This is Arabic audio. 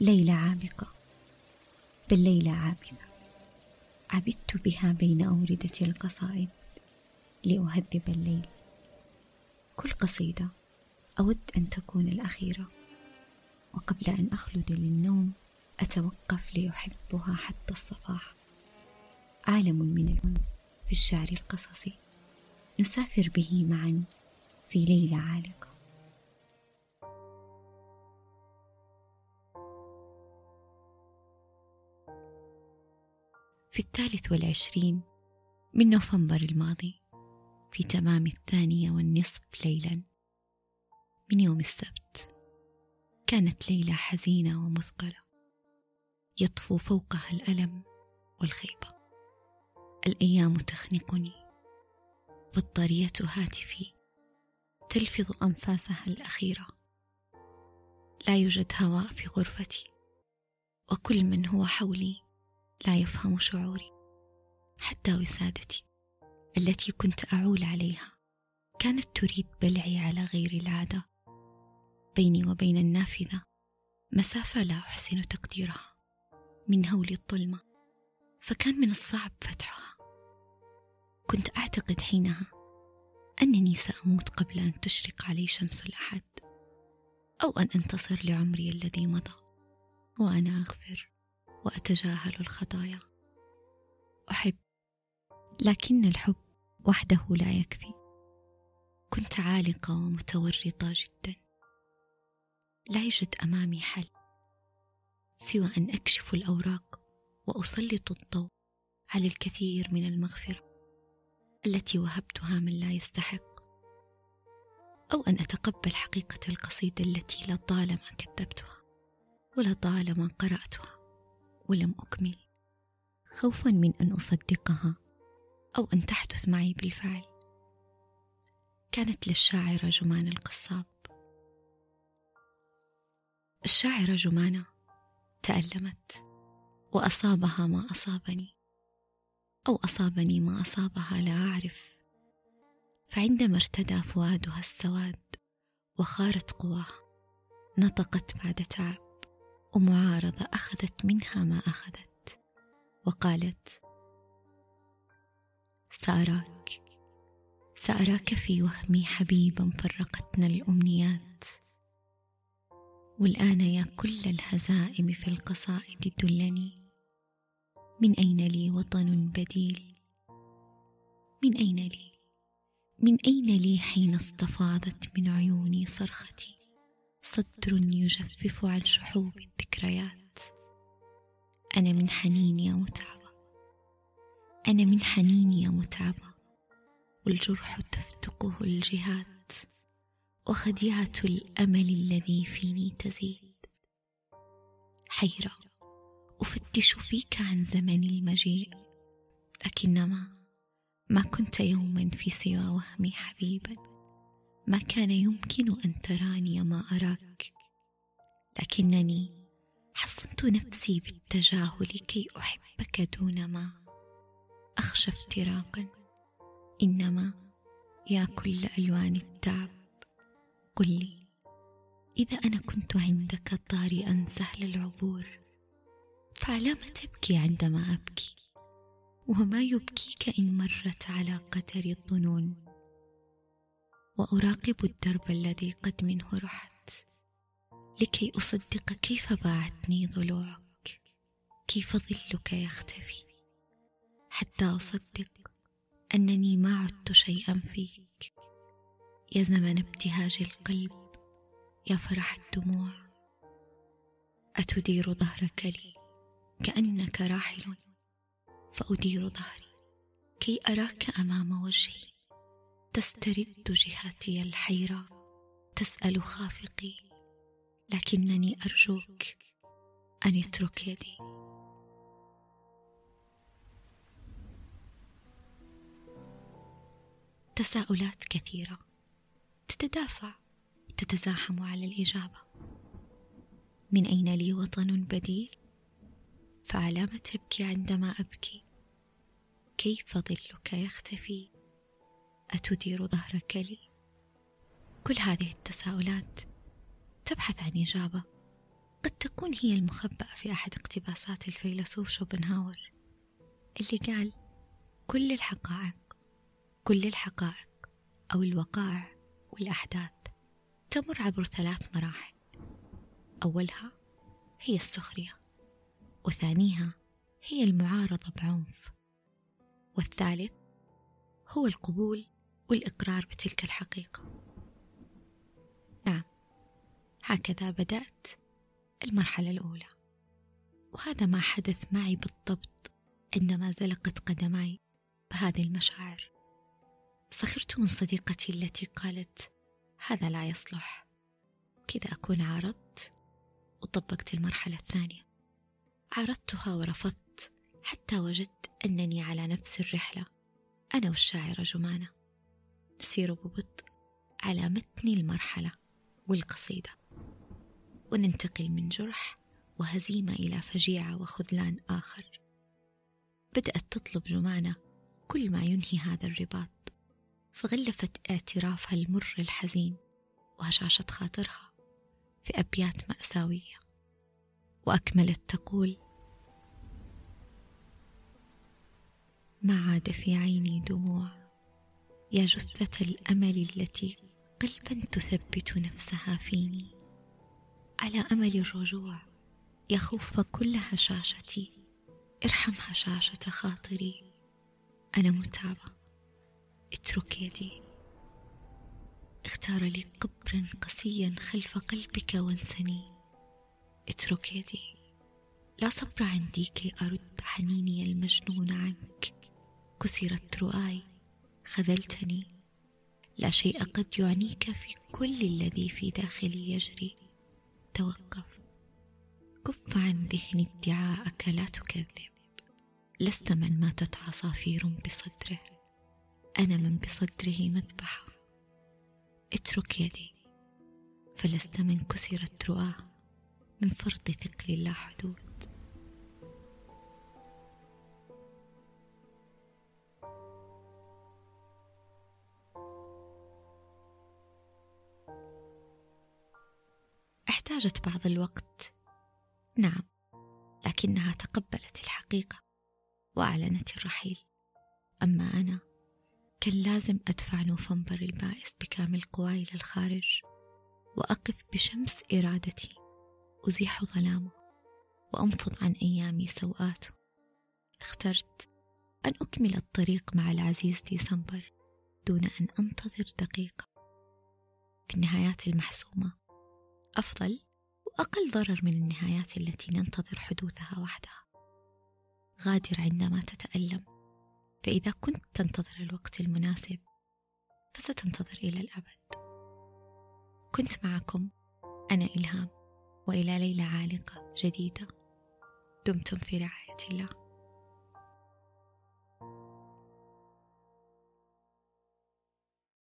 ليلة عامقة. بل ليلة عابثة عبدت بها بين أوردة القصائد لأهذب الليل. كل قصيدة أود أن تكون الأخيرة. وقبل أن أخلد للنوم أتوقف لأحبها حتى الصباح. عالم من الأنس في الشعر القصصي. نسافر به معا في ليلة عالقة. في الثالث والعشرين من نوفمبر الماضي في تمام الثانية والنصف ليلا من يوم السبت. كانت ليلة حزينة ومثقلة يطفو فوقها الألم والخيبة. الأيام تخنقني بطارية هاتفي تلفظ أنفاسها الأخيرة. لا يوجد هواء في غرفتي وكل من هو حولي لا يفهم شعوري حتى وسادتي التي كنت أعول عليها. كانت تريد بلعي على غير العادة. بيني وبين النافذة مسافة لا أحسن تقديرها من هول الظلمة فكان من الصعب فتحها. كنت أعتقد حينها أنني سأموت قبل أن تشرق علي شمس الأحد أو أن أنتصر لعمري الذي مضى وأنا أغفر. وأتجاهل الخطايا. أحب لكن الحب وحده لا يكفي. كنت عالقة ومتورطة جدا. لا يوجد أمامي حل سوى أن أكشف الأوراق وأسلط الضوء على الكثير من المغفرة التي وهبتها من لا يستحق. أو أن أتقبل حقيقة القصيدة التي لطالما كذبتها ولطالما قرأتها. ولم أكمل خوفا من أن أصدقها أو أن تحدث معي بالفعل. كانت للشاعرة جمان القصاب. الشاعرة جمانة تألمت وأصابها ما أصابني أو أصابني ما أصابها لا أعرف. فعندما ارتدى فؤادها السواد وخارت قواها نطقت بعد تعب. ومعارضة أخذت منها ما أخذت. وقالت سأراك سأراك في وهمي حبيبا فرقتنا الأمنيات. والآن يا كل الهزائم في القصائد دلني. من أين لي وطن بديل؟ من أين لي؟ من أين لي حين استفاضت من عيوني صرختي؟ صدر يجفف عن شحوب الذكريات أنا من حنيني متعبة. أنا من حنيني متعبة. والجرح تفتقه الجهات. وخديعة الأمل الذي فيني تزيد. حيرة أفتش فيك عن زمن المجيء. لكنما ما كنت يوما في سوى وهمي حبيبا. ما كان يمكن أن تراني ما أراك. لكنني حصنت نفسي بالتجاهل كي أحبك دون ما أخشى افتراقا. إنما يا كل ألوان التعب. قل لي إذا أنا كنت عندك طارئا سهل العبور فعلام تبكي عندما أبكي؟ وما يبكيك إن مرت على قدر الظنون؟ وأراقب الدرب الذي قد منه رحت. لكي أصدق كيف باعتني ضلوعك؟ كيف ظلك يختفي؟ حتى أصدق أنني ما عدت شيئا فيك. يا زمن ابتهاج القلب يا فرح الدموع. أتدير ظهرك لي كأنك راحل فأدير ظهري كي أراك أمام وجهي. تسترد جهاتي الحيرة تسأل خافقي. لكنني أرجوك أن اترك يدي. تساؤلات كثيرة. تتدافع. تتزاحم على الإجابة. من أين لي وطن بديل؟ فعلام تبكي عندما أبكي. كيف ظلك يختفي؟ أتدير ظهرك لي. كل هذه التساؤلات تبحث عن إجابة. قد تكون هي المخبأة في أحد اقتباسات الفيلسوف شوبنهاور اللي قال كل الحقائق كل الحقائق أو الوقائع والأحداث تمر عبر ثلاث مراحل. أولها هي السخرية وثانيها هي المعارضة بعنف والثالث هو القبول والإقرار بتلك الحقيقة. هكذا بدأت المرحلة الأولى. وهذا ما حدث معي بالضبط عندما زلقت قدماي بهذه المشاعر. سخرت من صديقتي التي قالت هذا لا يصلح. كذا أكون عارضت وطبقت المرحلة الثانية. عارضتها ورفضت حتى وجدت أنني على نفس الرحلة أنا والشاعرة جمانة. نسير ببطء على متن المرحلة والقصيدة. وننتقل من جرح وهزيمة إلى فجيعة وخذلان آخر. بدأت تطلب جمانة كل ما ينهي هذا الرباط. فغلفت اعترافها المر الحزين وهشاشة خاطرها في أبيات مأساوية. وأكملت تقول ما عاد في عيني دموع يا جثة الأمل التي قلبا تثبت نفسها فيني. على أمل الرجوع يخف كل هشاشتي. ارحم هشاشة خاطري أنا متعبة. اترك يدي. اختار لي قبرا قسيا خلف قلبك وانسني. اترك يدي. لا صبر عندي كي أرد حنيني المجنون عنك. كسرت رؤاي خذلتني. لا شيء قد يعنيك في كل الذي في داخلي يجري. توقف. كف عن ذهن ادعاءك لا تكذب. لست من ماتت عصافير بصدره. أنا من بصدره مذبحة. اترك يدي. فلست من كسرت رؤاه من فرط ثقل لا حدود. احتاجت بعض الوقت. نعم لكنها تقبلت الحقيقة وأعلنت الرحيل. أما أنا كان لازم أدفع نوفمبر البائس بكامل قواي إلى الخارج وأقف بشمس إرادتي. أزيح ظلامه وأنفض عن أيامي سوءاته. اخترت أن أكمل الطريق مع العزيز ديسمبر دون أن أنتظر دقيقة. في النهايات المحسومة أفضل وأقل ضرر من النهايات التي ننتظر حدوثها وحدها. غادر عندما تتألم. فإذا كنت تنتظر الوقت المناسب فستنتظر إلى الأبد. كنت معكم أنا إلهام وإلى ليلة عالقة جديدة دمتم في رعاية الله.